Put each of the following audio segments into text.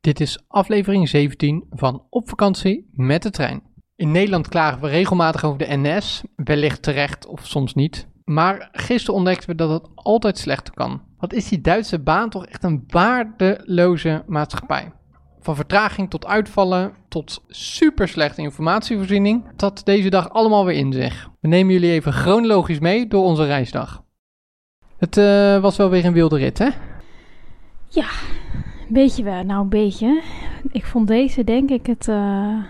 Dit is aflevering 17 van Op vakantie met de trein. In Nederland klagen we regelmatig over de NS, wellicht terecht of soms niet. Maar gisteren ontdekten we dat het altijd slechter kan. Wat is die Duitse baan toch echt een waardeloze maatschappij? Van vertraging tot uitvallen tot super slechte informatievoorziening. Dat deze dag allemaal weer in zich. We nemen jullie even chronologisch mee door onze reisdag. Het uh, was wel weer een wilde rit, hè? Ja, beetje wel. Nou, een beetje. Ik vond deze denk ik het, uh,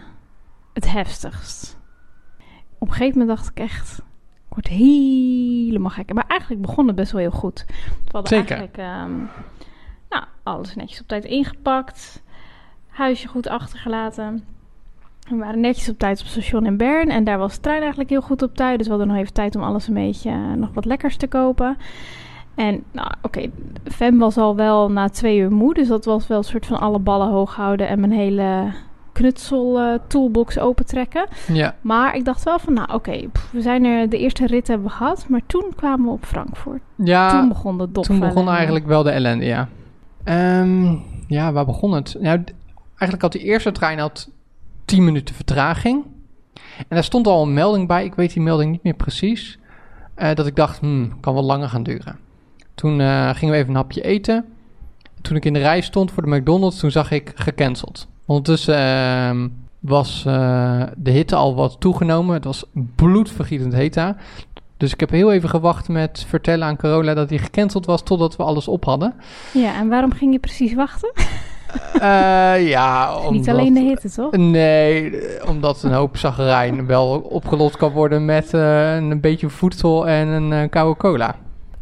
het heftigst. Op een gegeven moment dacht ik echt, ik word helemaal gek. Maar eigenlijk begon het best wel heel goed. We hadden Zeker. eigenlijk um, nou, alles netjes op tijd ingepakt. Huisje goed achtergelaten. We waren netjes op tijd op station in Bern. En daar was de trein eigenlijk heel goed op tijd. Dus we hadden nog even tijd om alles een beetje uh, nog wat lekkers te kopen. En nou, oké, okay, Fem was al wel na twee uur moe. Dus dat was wel een soort van alle ballen hoog houden en mijn hele knutsel uh, toolbox opentrekken. Ja. Maar ik dacht wel van, nou oké, okay, we zijn er de eerste rit hebben we gehad. Maar toen kwamen we op Frankfurt. Ja, toen begon de dop. Toen begon eigenlijk wel de ellende, ja. Um, ja, waar begon het? Nou, eigenlijk had die eerste trein had 10 minuten vertraging. En daar stond al een melding bij. Ik weet die melding niet meer precies. Uh, dat ik dacht, hmm, kan wel langer gaan duren. Toen uh, gingen we even een hapje eten. Toen ik in de rij stond voor de McDonald's, toen zag ik gecanceld. Ondertussen uh, was uh, de hitte al wat toegenomen. Het was bloedvergietend heet daar. Dus ik heb heel even gewacht met vertellen aan Carola dat hij gecanceld was totdat we alles op hadden. Ja, en waarom ging je precies wachten? Uh, ja, omdat, Niet alleen de hitte, toch? Nee, omdat een hoop zagrijn wel opgelost kan worden met uh, een beetje voedsel en een uh, koude cola.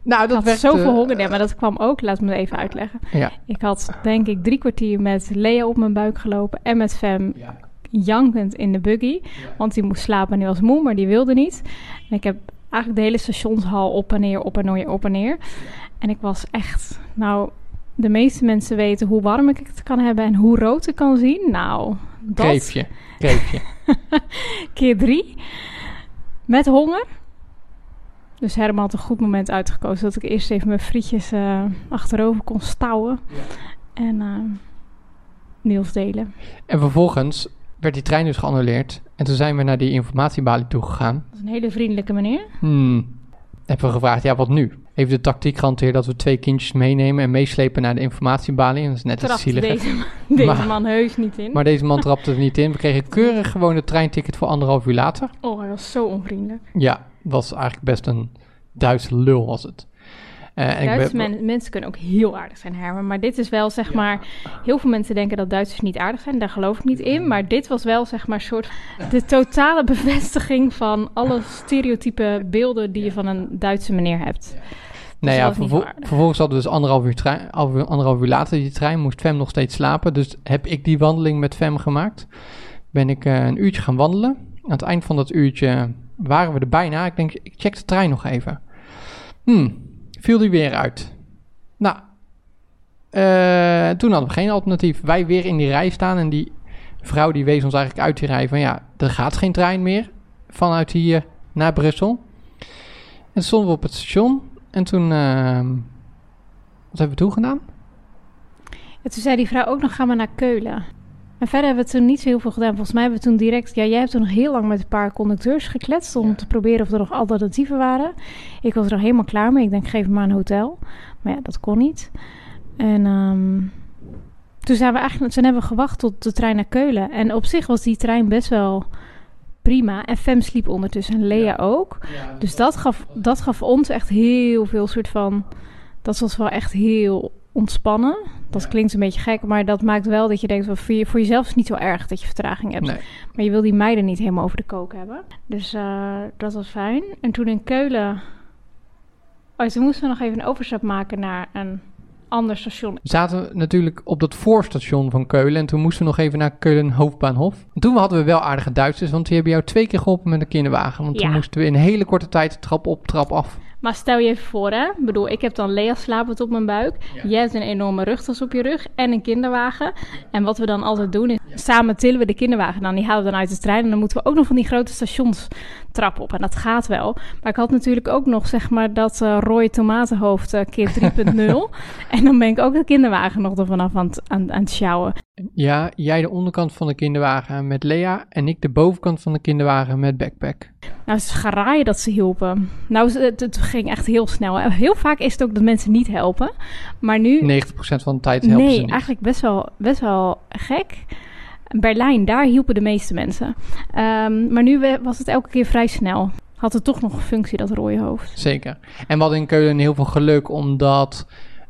Nou, dat ik had werd, zoveel honger. Ja, maar dat kwam ook, laat me even uitleggen. Ja. Ik had denk ik drie kwartier met Lea op mijn buik gelopen en met Fem Ja. jankend in de buggy. Want die moest slapen en die was moe, maar die wilde niet. En ik heb eigenlijk de hele stationshal op en neer, op en neer, op en neer. En ik was echt, nou, de meeste mensen weten hoe warm ik het kan hebben en hoe rood ik kan zien. Nou, dat... Kreefje, kreefje. Keer drie. Met honger. Dus Herman had een goed moment uitgekozen dat ik eerst even mijn frietjes uh, achterover kon stouwen. Ja. En uh, Niels delen. En vervolgens werd die trein dus geannuleerd. En toen zijn we naar die informatiebalie toegegaan. Dat is een hele vriendelijke meneer. Hmm. Hebben we gevraagd, ja, wat nu? Heeft de tactiek gehanteerd dat we twee kindjes meenemen en meeslepen naar de informatiebalie. En dat is net het zielige. Deze, deze maar, man heus niet in. Maar deze man trapte er niet in. We kregen keurig gewoon het treinticket voor anderhalf uur later. Oh, hij was zo onvriendelijk. Ja, was eigenlijk best een Duitse lul was het. Uh, Duitse men, mensen kunnen ook heel aardig zijn, Herman. Maar dit is wel, zeg ja. maar... Heel veel mensen denken dat Duitsers niet aardig zijn. Daar geloof ik niet in. Maar dit was wel, zeg maar, soort... De totale bevestiging van alle stereotype beelden... die je van een Duitse meneer hebt. Ja. Nou ja, vervol vervolgens hadden we dus anderhalf uur, trein, anderhalf uur later die trein. Moest Fem nog steeds slapen. Dus heb ik die wandeling met Fem gemaakt. Ben ik uh, een uurtje gaan wandelen. Aan het eind van dat uurtje waren we er bijna. Ik denk, ik check de trein nog even. Hmm, viel die weer uit. Nou, uh, toen hadden we geen alternatief. Wij weer in die rij staan en die vrouw die wees ons eigenlijk uit die rij van ja, er gaat geen trein meer vanuit hier naar Brussel. En stonden we op het station en toen, uh, wat hebben we toen gedaan? En toen zei die vrouw ook nog, gaan we naar Keulen. En verder hebben we toen niet zo heel veel gedaan. Volgens mij hebben we toen direct... Ja, jij hebt toen nog heel lang met een paar conducteurs gekletst... om ja. te proberen of er nog alternatieven waren. Ik was er nog helemaal klaar mee. Ik denk, geef me maar een hotel. Maar ja, dat kon niet. En um, toen zijn we eigenlijk... Toen hebben we gewacht tot de trein naar Keulen. En op zich was die trein best wel prima. En Fem sliep ondertussen en Lea ja. ook. Ja, dus dat gaf, dat gaf ons echt heel veel soort van... Dat was wel echt heel ontspannen. Dat ja. klinkt een beetje gek, maar dat maakt wel dat je denkt... voor, je, voor jezelf is het niet zo erg dat je vertraging hebt. Nee. Maar je wil die meiden niet helemaal over de kook hebben. Dus uh, dat was fijn. En toen in Keulen... Oh, toen moesten we nog even een overstap maken naar een ander station. We zaten natuurlijk op dat voorstation van Keulen... en toen moesten we nog even naar Keulen Hoofdbaanhof. En toen hadden we wel aardige Duitsers... want die hebben jou twee keer geholpen met een kinderwagen. Want ja. toen moesten we in een hele korte tijd trap op, trap af... Maar stel je even voor, hè. Ik bedoel, ik heb dan Lea slapend op mijn buik. Ja. Jij hebt een enorme rugtas op je rug en een kinderwagen. En wat we dan altijd doen is, samen tillen we de kinderwagen dan. Die halen we dan uit de trein en dan moeten we ook nog van die grote stationstrap op. En dat gaat wel. Maar ik had natuurlijk ook nog, zeg maar, dat uh, rode tomatenhoofd uh, keer 3.0. en dan ben ik ook de kinderwagen nog er vanaf aan, aan, aan het sjouwen. Ja, jij de onderkant van de kinderwagen met Lea en ik de bovenkant van de kinderwagen met backpack. Nou, ze garaaien dat ze hielpen. Nou, het, het, ging echt heel snel. Heel vaak is het ook dat mensen niet helpen. Maar nu... 90% van de tijd helpen nee, ze niet. eigenlijk best wel, best wel gek. Berlijn, daar hielpen de meeste mensen. Ehm, maar nu was het elke keer vrij snel. Had het toch nog een functie, dat rode hoofd. Zeker. En we hadden in Keulen heel veel geluk, omdat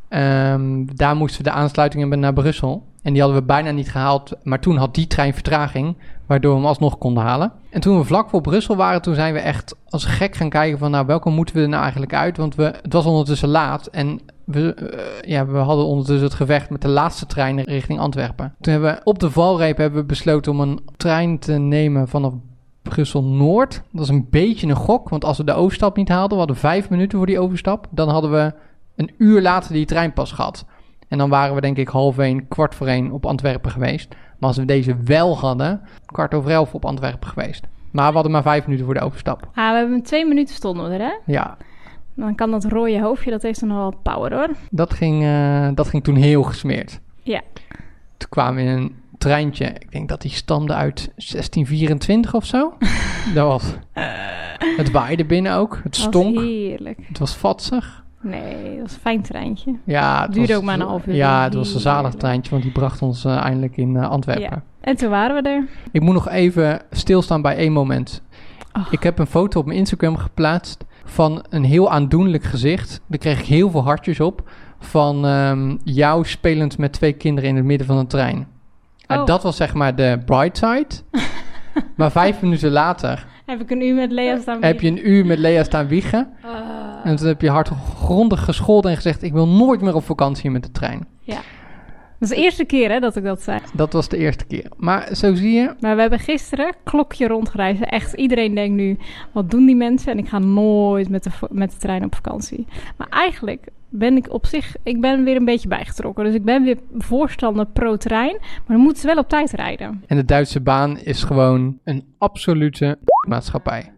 um, daar moesten we de aansluiting hebben naar Brussel. En die hadden we bijna niet gehaald. Maar toen had die trein vertraging, waardoor we hem alsnog konden halen. En toen we vlak voor Brussel waren, toen zijn we echt als gek gaan kijken van... nou, welke moeten we er nou eigenlijk uit? Want we, het was ondertussen laat en we, uh, ja, we hadden ondertussen het gevecht met de laatste trein richting Antwerpen. Toen hebben we op de valreep hebben we besloten om een trein te nemen vanaf Brussel-Noord. Dat was een beetje een gok, want als we de overstap niet haalden... we hadden vijf minuten voor die overstap... dan hadden we een uur later die trein pas gehad. En dan waren we denk ik half één, kwart voor één op Antwerpen geweest. Maar als we deze wel hadden, kwart over elf op Antwerpen geweest. Maar we hadden maar vijf minuten voor de overstap. Ah, we hebben twee minuten stonden er, hè? Ja. Dan kan dat rode hoofdje, dat heeft dan wel power, hoor. Dat ging, uh, dat ging toen heel gesmeerd. Ja. Toen kwamen we in een treintje. Ik denk dat die stamde uit 1624 of zo. dat was... Het waaide binnen ook. Het stonk. Heerlijk. Het was vatsig. Nee, dat was een fijn treintje. Ja, het duurde was, ook maar een half uur. Ja, het was een zalig treintje, want die bracht ons uh, eindelijk in uh, Antwerpen. Ja. En toen waren we er. Ik moet nog even stilstaan bij één moment. Oh. Ik heb een foto op mijn Instagram geplaatst van een heel aandoenlijk gezicht. Daar kreeg ik heel veel hartjes op. Van um, jou spelend met twee kinderen in het midden van een trein. Oh. Uh, dat was zeg maar de bright side. maar vijf minuten later... Heb ik een uur met Lea staan wiegen. Heb je een uur met Lea staan wiegen. En toen heb je hard grondig gescholden en gezegd... ik wil nooit meer op vakantie met de trein. Ja. Dat is de eerste keer hè, dat ik dat zei. Dat was de eerste keer. Maar zo zie je... Maar we hebben gisteren klokje rondgereisd. Echt, iedereen denkt nu, wat doen die mensen? En ik ga nooit met de, met de trein op vakantie. Maar eigenlijk ben ik op zich... Ik ben weer een beetje bijgetrokken. Dus ik ben weer voorstander pro-trein. Maar dan moeten ze wel op tijd rijden. En de Duitse baan is gewoon een absolute maatschappij.